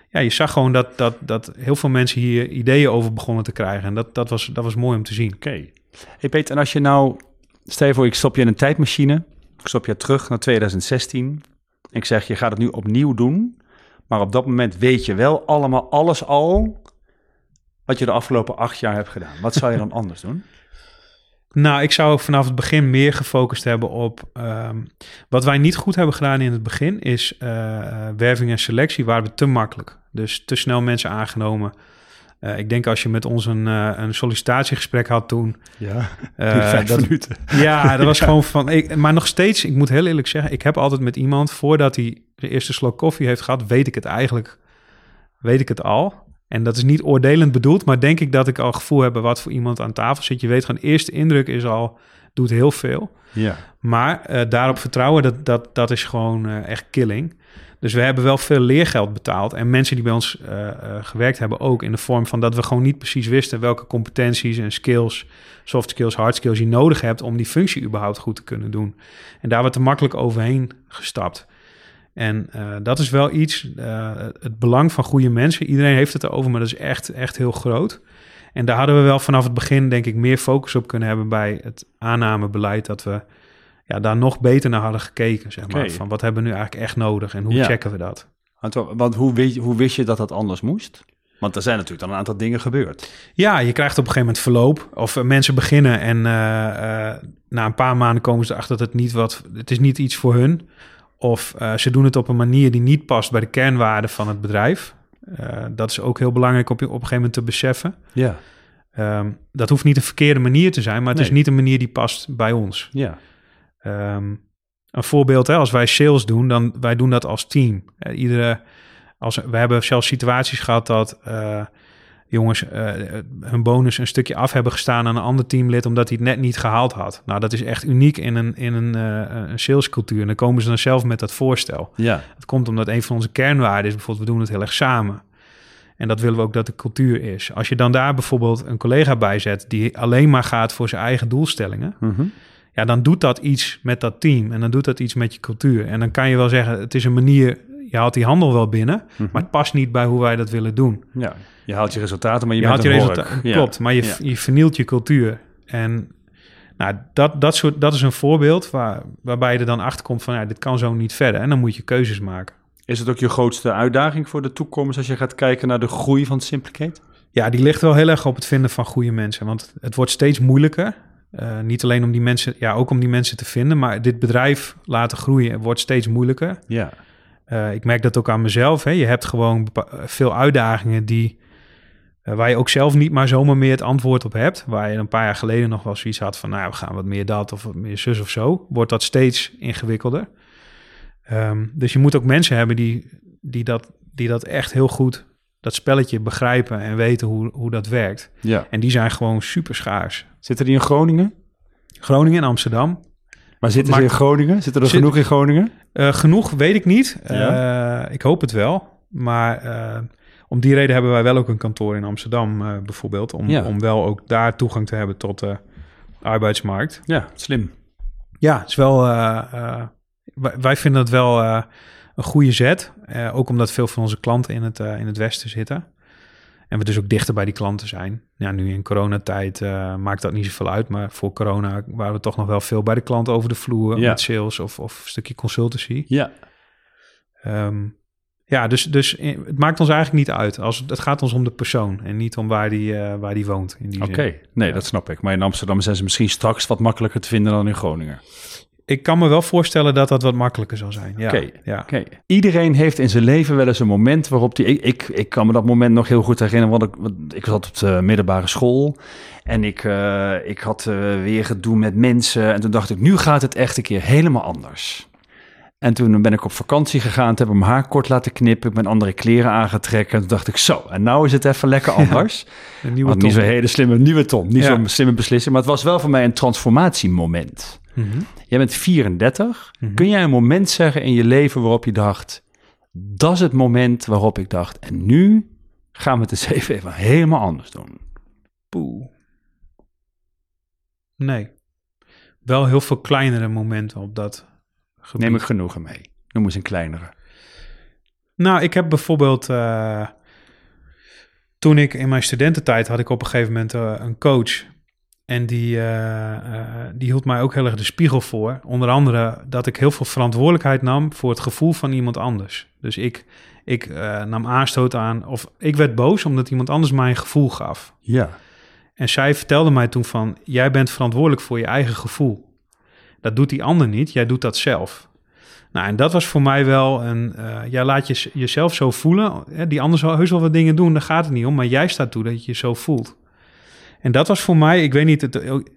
ja, je zag gewoon dat, dat, dat heel veel mensen hier ideeën over begonnen te krijgen. En dat, dat, was, dat was mooi om te zien. Oké. Hey Peter, en als je nou, stel je voor, ik stop je in een tijdmachine. Ik stop je terug naar 2016. Ik zeg, je gaat het nu opnieuw doen. Maar op dat moment weet je wel allemaal alles al wat je de afgelopen acht jaar hebt gedaan. Wat zou je dan [laughs] anders doen? Nou, ik zou vanaf het begin meer gefocust hebben op. Um, wat wij niet goed hebben gedaan in het begin is uh, werving en selectie waren we te makkelijk. Dus te snel mensen aangenomen. Uh, ik denk als je met ons een, uh, een sollicitatiegesprek had toen. Ja, [laughs] vijf dat, minuten. [laughs] Ja, dat was [laughs] gewoon van. Ik, maar nog steeds, ik moet heel eerlijk zeggen, ik heb altijd met iemand voordat hij de eerste slok koffie heeft gehad, weet ik het eigenlijk. Weet ik het al. En dat is niet oordelend bedoeld, maar denk ik dat ik al gevoel heb wat voor iemand aan tafel zit. Je weet gewoon, eerste indruk is al, doet heel veel. Ja. Maar uh, daarop vertrouwen, dat, dat, dat is gewoon uh, echt killing. Dus we hebben wel veel leergeld betaald. En mensen die bij ons uh, gewerkt hebben ook in de vorm van dat we gewoon niet precies wisten welke competenties en skills, soft skills, hard skills je nodig hebt om die functie überhaupt goed te kunnen doen. En daar wordt te makkelijk overheen gestapt. En uh, dat is wel iets, uh, het belang van goede mensen. Iedereen heeft het erover, maar dat is echt, echt heel groot. En daar hadden we wel vanaf het begin, denk ik, meer focus op kunnen hebben bij het aannamebeleid. Dat we ja, daar nog beter naar hadden gekeken. Zeg maar. Van wat hebben we nu eigenlijk echt nodig en hoe checken we dat? Want, hoe, weet, hoe wist je dat dat anders moest? Want er zijn natuurlijk dan een aantal dingen gebeurd. Ja, je krijgt op een gegeven moment verloop. Of mensen beginnen en uh, na een paar maanden komen ze erachter dat het niet wat... Het is niet iets voor hun. Of uh, ze doen het op een manier die niet past bij de kernwaarden van het bedrijf. Uh, dat is ook heel belangrijk op, op een gegeven moment te beseffen. Ja. Um, dat hoeft niet een verkeerde manier te zijn, maar het nee. is niet een manier die past bij ons. Ja. Um, een voorbeeld, hè, als wij sales doen, dan wij doen dat als team. Uh, iedere, als, we hebben zelfs situaties gehad dat jongens uh, hun bonus een stukje af hebben gestaan aan een ander teamlid omdat hij het net niet gehaald had. Nou, dat is echt uniek in een, in een, uh, een salescultuur. En dan komen ze dan zelf met dat voorstel. Ja. Dat komt omdat een van onze kernwaarden is bijvoorbeeld, we doen het heel erg samen. En dat willen we ook dat de cultuur is. Als je dan daar bijvoorbeeld een collega bij zet die alleen maar gaat voor zijn eigen doelstellingen, mm -hmm. ja, dan doet dat iets met dat team en dan doet dat iets met je cultuur. En dan kan je wel zeggen, het is een manier, je haalt die handel wel binnen, mm -hmm. maar het past niet bij hoe wij dat willen doen. Ja. Je haalt je resultaten, maar je, je haalt je resultaten. Ja. Klopt, maar je, ja. je vernielt je cultuur. En nou, dat, dat, soort, dat is een voorbeeld waar, waarbij je er dan achter komt van ja, dit kan zo niet verder. En dan moet je keuzes maken. Is het ook je grootste uitdaging voor de toekomst als je gaat kijken naar de groei van Simplicate? Ja, die ligt wel heel erg op het vinden van goede mensen. Want het wordt steeds moeilijker. Uh, niet alleen om die mensen, ja, ook om die mensen te vinden, maar dit bedrijf laten groeien wordt steeds moeilijker. Ja. Uh, ik merk dat ook aan mezelf. Hè. Je hebt gewoon veel uitdagingen die uh, waar je ook zelf niet maar zomaar meer het antwoord op hebt. Waar je een paar jaar geleden nog wel zoiets had van, nou, we gaan wat meer dat of wat meer zus of zo. Wordt dat steeds ingewikkelder. Um, dus je moet ook mensen hebben die, die, dat, die dat echt heel goed, dat spelletje begrijpen en weten hoe, hoe dat werkt. Ja. En die zijn gewoon super schaars. Zitten die in Groningen? Groningen en Amsterdam. Maar zitten maar, ze in Groningen? Zitten er zit, genoeg in Groningen? Uh, genoeg weet ik niet. Ja. Uh, ik hoop het wel. Maar uh, om die reden hebben wij wel ook een kantoor in Amsterdam bijvoorbeeld. Om, ja. om wel ook daar toegang te hebben tot de arbeidsmarkt. Ja, slim. Ja, het is wel, wij, wij, vinden het wel een goede zet. ook omdat veel van onze klanten in het, in het westen zitten. En we dus ook dichter bij die klanten zijn. Ja, nu in coronatijd maakt dat niet zoveel uit. Maar voor corona waren we toch nog wel veel bij de klant over de vloer. Ja. Met sales of, of een stukje consultancy. Ja. Um, ja, dus, dus het maakt ons eigenlijk niet uit. Als, het gaat ons om de persoon en niet om waar die, uh, waar die woont. Oké, okay. nee, ja. dat snap ik. Maar in Amsterdam zijn ze misschien straks wat makkelijker te vinden dan in Groningen. Ik kan me wel voorstellen dat dat wat makkelijker zal zijn. Ja, Oké, ja. Iedereen heeft in zijn leven wel eens een moment waarop die. Ik, ik, ik kan me dat moment nog heel goed herinneren, want ik, want ik zat op de middelbare school en ik, eh, ik had eh, weer gedoe met mensen. En toen dacht ik, nu gaat het echt een keer helemaal anders. En toen ben ik op vakantie gegaan, toen heb ik mijn haar kort laten knippen, ik ben andere kleren aangetrekken. En toen dacht ik, zo, en nou is het even lekker [laughs] anders. Een nieuwe Want niet Tom. zo'n hele slimme nieuwe Tom, niet Ja. zo'n slimme beslissing, maar het was wel voor mij een transformatiemoment. Mhm. Jij bent 34. Mhm. Kun jij een moment zeggen in je leven waarop je dacht... dat is het moment waarop ik dacht... en nu gaan we het eens [laughs] even, even helemaal anders doen. Poeh. Nee. Wel heel veel kleinere momenten op dat gebied. Neem ik genoegen mee. Noem eens een kleinere. Nou, ik heb bijvoorbeeld... eh, toen ik in mijn studententijd had ik op een gegeven moment eh, een coach. En die, eh, eh, die hield mij ook heel erg de spiegel voor. Onder andere dat ik heel veel verantwoordelijkheid nam voor het gevoel van iemand anders. Dus ik, ik eh, nam aanstoot aan... Of ik werd boos omdat iemand anders mij een gevoel gaf. Ja. En zij vertelde mij toen van, jij bent verantwoordelijk voor je eigen gevoel. Dat doet die ander niet, jij doet dat zelf. Nou, en dat was voor mij wel een, jij laat je, jezelf zo voelen. Hè, die ander zal heus wel wat dingen doen, daar gaat het niet om. Maar jij staat toe dat je je zo voelt. En dat was voor mij, ik weet niet, het,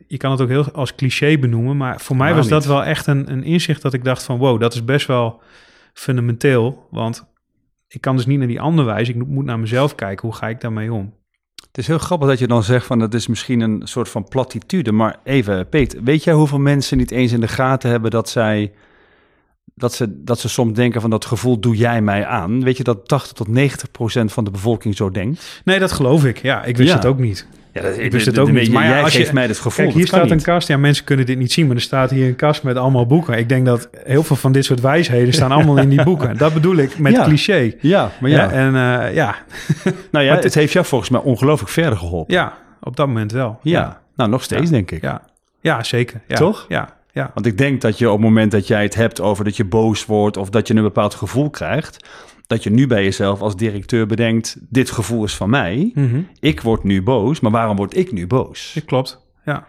je kan het ook heel als cliché benoemen. Maar voor mij was dat wel echt een, een inzicht dat ik dacht van, wow, dat is best wel fundamenteel. Want ik kan dus niet naar die ander wijzen, ik moet naar mezelf kijken. Hoe ga ik daarmee om? Het is heel grappig dat je dan zegt van... dat is misschien een soort van platitude. Maar even, Peet, weet jij hoeveel mensen niet eens in de gaten hebben... dat zij... Dat ze, dat ze soms denken van dat gevoel doe jij mij aan. Weet je dat 80 tot 90 procent van de bevolking zo denkt? Nee, dat geloof ik. Ja, ik wist Ja. het ook niet. Ja, dat, Ik wist het ook niet. Maar Maar ja, jij als je- geeft mij het gevoel. Kijk, hier staat een niet. kast. Ja, mensen kunnen dit niet zien, maar er staat hier een kast met allemaal boeken. Ik denk dat heel veel van dit soort wijsheden staan allemaal in die boeken. Dat bedoel ik met Ja. cliché. Ja, maar ja. Ja, en eh, ja, [laughs] nou ja, [laughs] maar het- het heeft jou volgens mij ongelooflijk verder geholpen. ja, op dat moment wel. Ja, nou nog steeds Ja. denk ik. ja, ja zeker. Ja. Toch? Ja, ja. Want ik denk dat je op het moment dat jij het hebt over dat je boos wordt of dat je een bepaald gevoel krijgt, dat je nu bij jezelf als directeur bedenkt, dit gevoel is van mij, Mhm. ik word nu boos, maar waarom word ik nu boos? Dat klopt. Ja,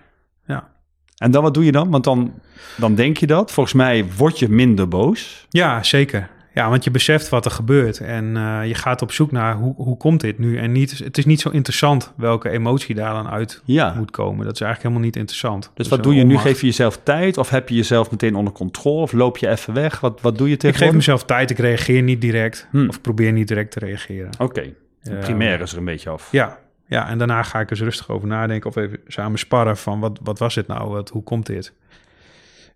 ja. En dan wat doe je dan? Want dan, dan denk je dat. Volgens mij word je minder boos. Ja, zeker. Ja, want je beseft wat er gebeurt en eh, je gaat op zoek naar hoe, hoe komt dit nu. En niet, het is niet zo interessant welke emotie daar dan uit Ja. moet komen. Dat is eigenlijk helemaal niet interessant. Dus wat doe je nu? Geef je jezelf tijd of heb je jezelf meteen onder controle of loop je even weg? Wat, wat doe je Ik geef mezelf tijd, ik reageer niet direct. Hmm. Of probeer niet direct te reageren. Oké, primair is er een beetje af. Ja, ja, en daarna ga ik eens rustig over nadenken of even samen sparren van wat, wat was dit nou, wat, hoe komt dit?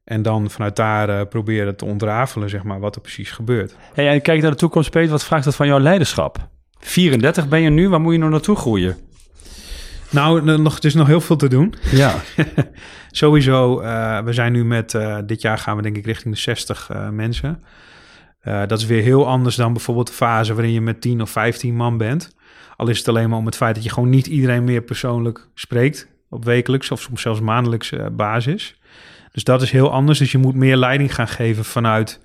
En dan vanuit daar eh, proberen te ontrafelen, zeg maar, wat er precies gebeurt. Hey, en kijk naar de toekomst, Peter. Wat vraagt dat van jouw leiderschap? 34 ben je nu, waar moet je nog naartoe groeien? Nou, er nog, er is nog heel veel te doen. Ja. [laughs] Sowieso, eh, we zijn nu met, eh, dit jaar gaan we denk ik richting de 60 eh, mensen. Dat is weer heel anders dan bijvoorbeeld de fase waarin je met 10 of 15 man bent. Al is het alleen maar om het feit dat je gewoon niet iedereen meer persoonlijk spreekt op wekelijks of soms zelfs maandelijks basis. Dus dat is heel anders. Dus je moet meer leiding gaan geven vanuit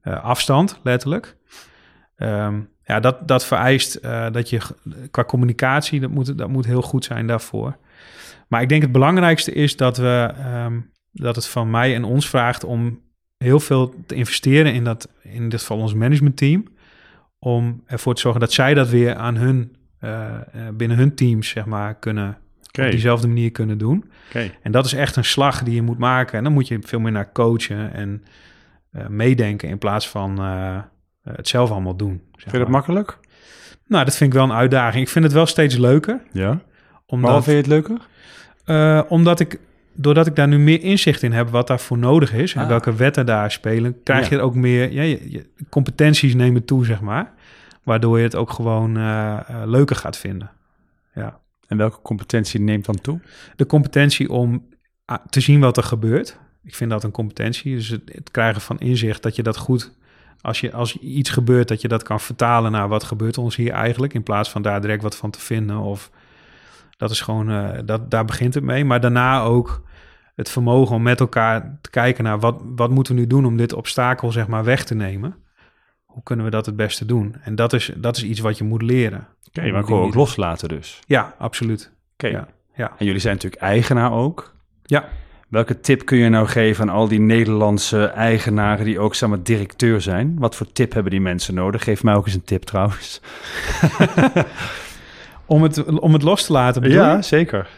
eh, afstand, letterlijk. Ehm, ja, dat, dat vereist eh, dat je qua communicatie, dat moet, dat moet heel goed zijn daarvoor. Maar ik denk het belangrijkste is dat, we, ehm, dat het van mij en ons vraagt om heel veel te investeren in dat, in dit geval ons managementteam. Om ervoor te zorgen dat zij dat weer aan hun, eh, binnen hun teams, zeg maar, kunnen, Op diezelfde manier kunnen doen. En dat is echt een slag die je moet maken. En dan moet je veel meer naar coachen en eh, meedenken in plaats van eh, het zelf allemaal doen. zeg Vind je dat maar. makkelijk? Nou, dat vind ik wel een uitdaging. Ik vind het wel steeds leuker. Ja. Omdat, Waarom vind je het leuker? eh, omdat ik, doordat ik daar nu meer inzicht in heb wat daarvoor nodig is en Ah. welke wetten daar spelen, krijg Ja. je ook meer, ja, je, je- competenties nemen toe, zeg maar. Waardoor je het ook gewoon eh, eh, leuker gaat vinden. Ja. En welke competentie neemt dan toe? De competentie om ah, te zien wat er gebeurt. Ik vind dat een competentie. Dus het, krijgen van inzicht dat je dat goed, als, je, als iets gebeurt, dat je dat kan vertalen naar wat gebeurt ons hier eigenlijk. In plaats van daar direct wat van te vinden. Of dat is gewoon, eh, dat, daar begint het mee. Maar daarna ook het vermogen om met elkaar te kijken naar wat, wat moeten we nu doen om dit obstakel zeg maar weg te nemen. Hoe kunnen we dat het beste doen? En dat is, dat is iets wat je moet leren. Oké, maar gewoon ook loslaten dus. Ja, absoluut. Oké. Ja, ja. En jullie zijn natuurlijk eigenaar ook. Ja. Welke tip kun je nou geven aan al die Nederlandse eigenaren die ook samen directeur zijn? Wat voor tip hebben die mensen nodig? Geef mij ook eens een tip trouwens. [laughs] om, het, om het los te laten bedoel ja, zeker.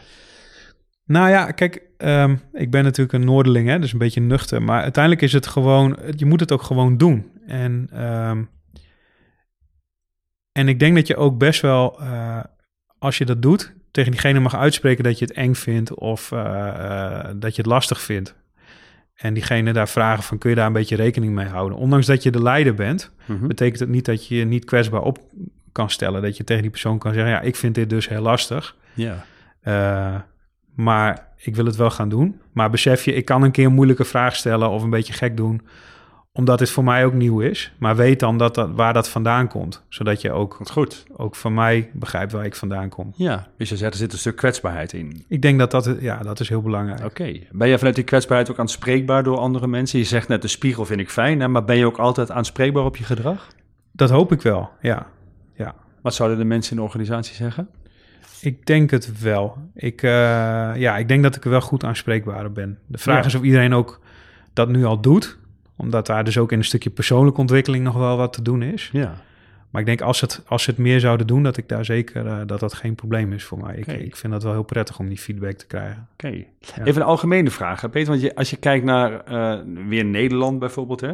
Nou ja, kijk, ehm, ik ben natuurlijk een Noorderling, hè, dus een beetje nuchter. Maar uiteindelijk is het gewoon, je moet het ook gewoon doen. En, ehm, en ik denk dat je ook best wel, eh, als je dat doet, tegen diegene mag uitspreken dat je het eng vindt of eh, eh, dat je het lastig vindt. En diegene daar vragen van, kun je daar een beetje rekening mee houden? Ondanks dat je de leider bent, Mhm. betekent het niet dat je je niet kwetsbaar op kan stellen. Dat je tegen die persoon kan zeggen, ja, ik vind dit dus heel lastig. Ja. Uh, maar ik wil het wel gaan doen. Maar besef je, ik kan een keer een moeilijke vraag stellen of een beetje gek doen, omdat dit voor mij ook nieuw is. Maar weet dan dat dat, waar dat vandaan komt, zodat je ook, goed. ook van mij begrijpt waar ik vandaan kom. Ja, dus je zegt er zit een stuk kwetsbaarheid in. Ik denk dat dat, ja, dat is heel belangrijk. Oké. Ben je vanuit die kwetsbaarheid ook aanspreekbaar door andere mensen? Je zegt net, de spiegel vind ik fijn, hè, maar ben je ook altijd aanspreekbaar op je gedrag? Dat hoop ik wel, ja. ja. Wat zouden de mensen in de organisatie zeggen? Ik denk het wel. Ik, uh, ja, ik denk dat ik er wel goed aanspreekbaar ben. De vraag Ja. is of iedereen ook dat nu al doet. Omdat daar dus ook in een stukje persoonlijke ontwikkeling nog wel wat te doen is. Ja. Maar ik denk als, het, als ze het meer zouden doen, dat ik daar zeker uh, dat dat geen probleem is voor mij. Ik, ik vind dat wel heel prettig om die feedback te krijgen. Oké. Ja. Even een algemene vraag, hè, Peter. Want je, als je kijkt naar eh, weer Nederland bijvoorbeeld, hè,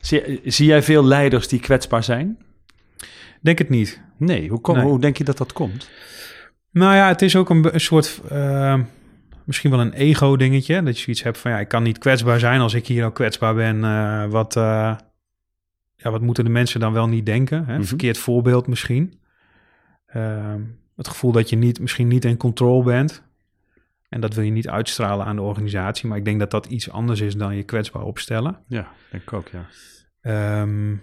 zie, zie jij veel leiders die kwetsbaar zijn? Denk het niet. Nee. Hoe, kom, Nee. hoe denk je dat dat komt? Nou ja, het is ook een, een soort, uh, misschien wel een ego-dingetje. Dat je zoiets hebt van, ja, ik kan niet kwetsbaar zijn als ik hier al kwetsbaar ben. Uh, wat, uh, ja, wat moeten de mensen dan wel niet denken? Hè? Mhm. Verkeerd voorbeeld misschien. Ehm, het gevoel dat je niet, misschien niet in controle bent. En dat wil je niet uitstralen aan de organisatie. Maar ik denk dat dat iets anders is dan je kwetsbaar opstellen. Ja, denk ik ook, ja. Ehm,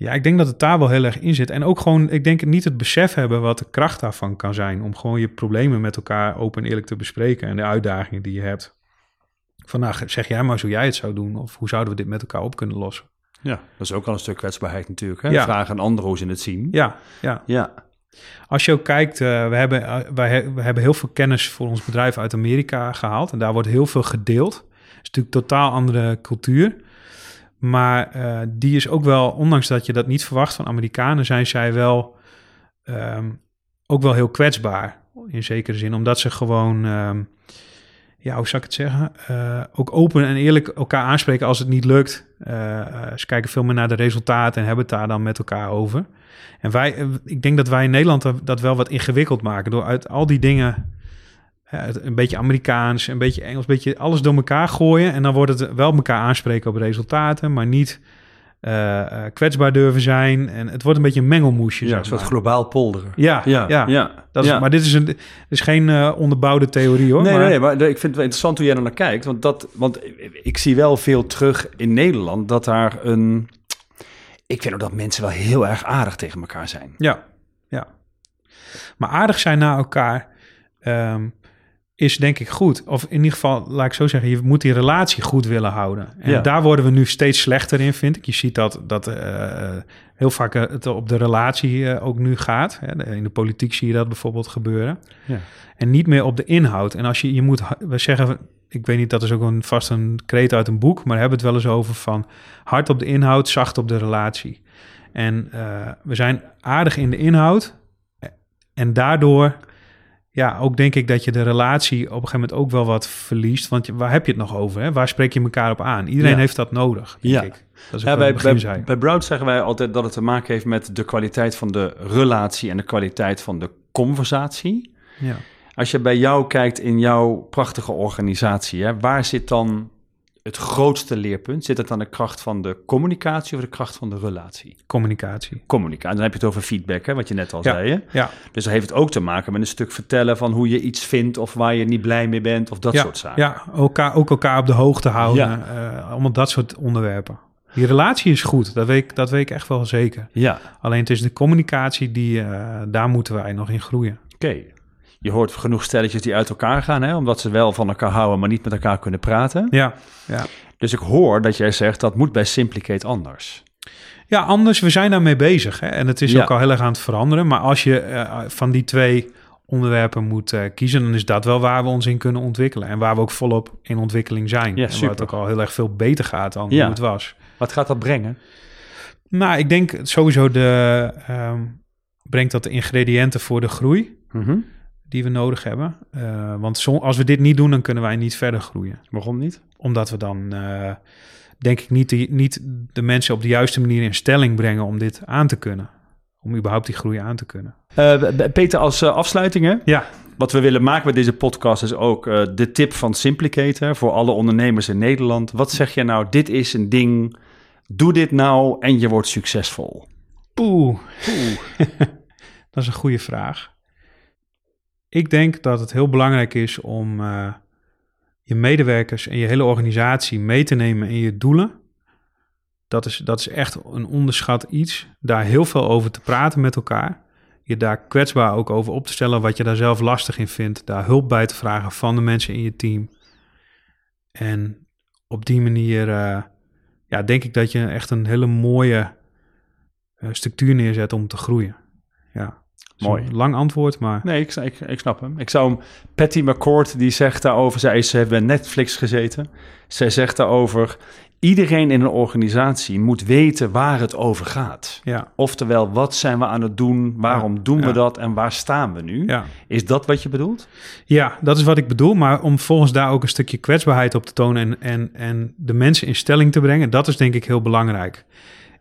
ja, ik denk dat het daar wel heel erg in zit. En ook gewoon, ik denk niet het besef hebben wat de kracht daarvan kan zijn. Om gewoon je problemen met elkaar open en eerlijk te bespreken. En de uitdagingen die je hebt. Van nou, zeg jij maar hoe jij het zou doen. Of hoe zouden we dit met elkaar op kunnen lossen. Ja, dat is ook al een stuk kwetsbaarheid natuurlijk. Hè? Ja. Vragen aan anderen hoe ze het zien. Ja, ja. Ja. Als je ook kijkt, uh, we, hebben, uh, wij he we hebben heel veel kennis voor ons bedrijf uit Amerika gehaald. En daar wordt heel veel gedeeld. Het is natuurlijk een totaal andere cultuur. Maar uh, die is ook wel, ondanks dat je dat niet verwacht van Amerikanen, zijn zij wel um, ook wel heel kwetsbaar. In zekere zin, omdat ze gewoon, um, ja, hoe zou ik het zeggen? Uh, ook open en eerlijk elkaar aanspreken als het niet lukt. Uh, ze kijken veel meer naar de resultaten en hebben het daar dan met elkaar over. En wij, eh, ik denk dat wij in Nederland dat wel wat ingewikkeld maken door uit al die dingen een beetje Amerikaans, een beetje Engels, een beetje alles door elkaar gooien. En dan wordt het wel elkaar aanspreken op resultaten, maar niet uh, uh, kwetsbaar durven zijn. En het wordt een beetje een mengelmoesje. Ja, zeg een soort globaal polderen. Ja, ja, ja. ja. Dat is, ja. Maar dit is, een, dit is geen uh, onderbouwde theorie hoor. Nee, maar, nee, maar ik vind het wel interessant hoe jij er naar kijkt. Want, dat, want ik zie wel veel terug in Nederland dat daar een... Ik vind ook dat mensen wel heel erg aardig tegen elkaar zijn. Ja, ja. Maar aardig zijn naar elkaar... Um, is denk ik goed. Of in ieder geval, laat ik zo zeggen, je moet die relatie goed willen houden. En Ja. daar worden we nu steeds slechter in, vind ik. Je ziet dat, dat uh, heel vaak het op de relatie uh, ook nu gaat. Hè. In de politiek zie je dat bijvoorbeeld gebeuren. Ja. En niet meer op de inhoud. En als je, je moet, we zeggen, ik weet niet, dat is ook een, vast een kreet uit een boek, maar hebben het wel eens over van hard op de inhoud, zacht op de relatie. En uh, we zijn aardig in de inhoud en daardoor ja, ook denk ik dat je de relatie op een gegeven moment ook wel wat verliest. Want waar heb je het nog over? Hè? Waar spreek je elkaar op aan? Iedereen Ja. heeft dat nodig, denk Ja. ik. Dat is Ja, ook bij, bij, bij Broad zeggen wij altijd dat het te maken heeft met de kwaliteit van de relatie en de kwaliteit van de conversatie. Ja. Als je bij jou kijkt in jouw prachtige organisatie, hè, waar zit dan het grootste leerpunt? Zit het aan de kracht van de communicatie of de kracht van de relatie? Communicatie. Communicatie. Dan heb je het over feedback, hè, wat je net al Ja. zei. Hè? Ja, Dus dat heeft het ook te maken met een stuk vertellen van hoe je iets vindt of waar je niet blij mee bent of dat ja, soort zaken. ja elkaar, ook elkaar op de hoogte houden. Ja. eh, allemaal dat soort onderwerpen. Die relatie is goed, dat weet, ik, dat weet ik echt wel zeker. Ja, Alleen het is de communicatie, die, eh, daar moeten wij nog in groeien. oké. Je hoort genoeg stelletjes die uit elkaar gaan, hè, omdat ze wel van elkaar houden, maar niet met elkaar kunnen praten. Ja, ja. Dus ik hoor dat jij zegt dat moet bij Simplicate anders. Ja, anders, we zijn daarmee bezig. Hè? En het is Ja. ook al heel erg aan het veranderen. Maar als je eh, van die twee onderwerpen moet eh, kiezen, dan is dat wel waar we ons in kunnen ontwikkelen. En waar we ook volop in ontwikkeling zijn. Ja, en super. waar het ook al heel erg veel beter gaat dan Ja. hoe het was. Wat gaat dat brengen? Nou, ik denk sowieso de, ehm, brengt dat de ingrediënten voor de groei Mhm. Die we nodig hebben. Eh, want zo, als we dit niet doen, dan kunnen wij niet verder groeien. Waarom niet? Omdat we dan, eh, denk ik, niet de, niet de mensen op de juiste manier in stelling brengen om dit aan te kunnen. Om überhaupt die groei aan te kunnen. Eh, Peter, als afsluiting, hè? Ja, Wat we willen maken met deze podcast is ook de tip van Simplicator voor alle ondernemers in Nederland. Wat zeg je nou? Dit is een ding. Doe dit nou en je wordt succesvol. poeh. [laughs] dat is een goede vraag. Ik denk dat het heel belangrijk is om eh, je medewerkers en je hele organisatie mee te nemen in je doelen. Dat is, dat is echt een onderschat iets. Daar heel veel over te praten met elkaar. Je daar kwetsbaar ook over op te stellen wat je daar zelf lastig in vindt. Daar hulp bij te vragen van de mensen in je team. En op die manier eh, ja, denk ik dat je echt een hele mooie eh, structuur neerzet om te groeien. Ja. Mooi. Lang antwoord, maar Nee, ik, ik, ik snap hem. Ik zou hem... Patty McCord, die zegt daarover... Zij ze heeft bij Netflix gezeten. Zij zegt daarover... Iedereen in een organisatie moet weten waar het over gaat. ja, Oftewel, wat zijn we aan het doen? Waarom doen we ja. dat? En waar staan we nu? ja. Is dat wat je bedoelt? ja, dat is wat ik bedoel. Maar om volgens daar ook een stukje kwetsbaarheid op te tonen en, en, en de mensen in stelling te brengen, dat is denk ik heel belangrijk.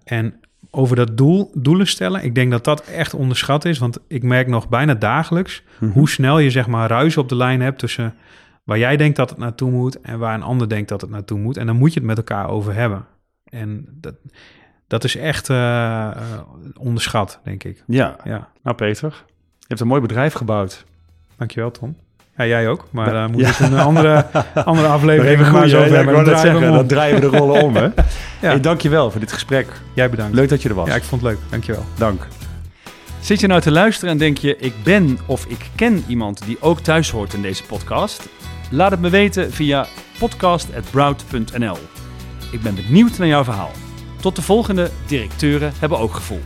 En over dat doel, doelen stellen, ik denk dat dat echt onderschat is. Want ik merk nog bijna dagelijks hoe snel je zeg maar ruis op de lijn hebt tussen waar jij denkt dat het naartoe moet en waar een ander denkt dat het naartoe moet. En dan moet je het met elkaar over hebben. En dat, dat is echt eh, eh, onderschat, denk ik. Ja. Ja, Nou, Peter, je hebt een mooi bedrijf gebouwd. dankjewel Tom. Ja, jij ook. Maar daar moet Ja. ik een andere, andere [laughs] aflevering Even maar goed, zo hè? over Ja, ik hebben. we zeggen, dan draaien we de rollen om, hè? [laughs] Ja. Hey, dankjewel voor dit gesprek. Jij bedankt. Leuk dat je er was. Ja, ik vond het leuk. Dankjewel. Dank. Zit je nou te luisteren en denk je, ik ben of ik ken iemand die ook thuis hoort in deze podcast? Laat het me weten via podcast.broud.nl. Ik ben benieuwd naar jouw verhaal. Tot de volgende directeuren hebben ook gevoel.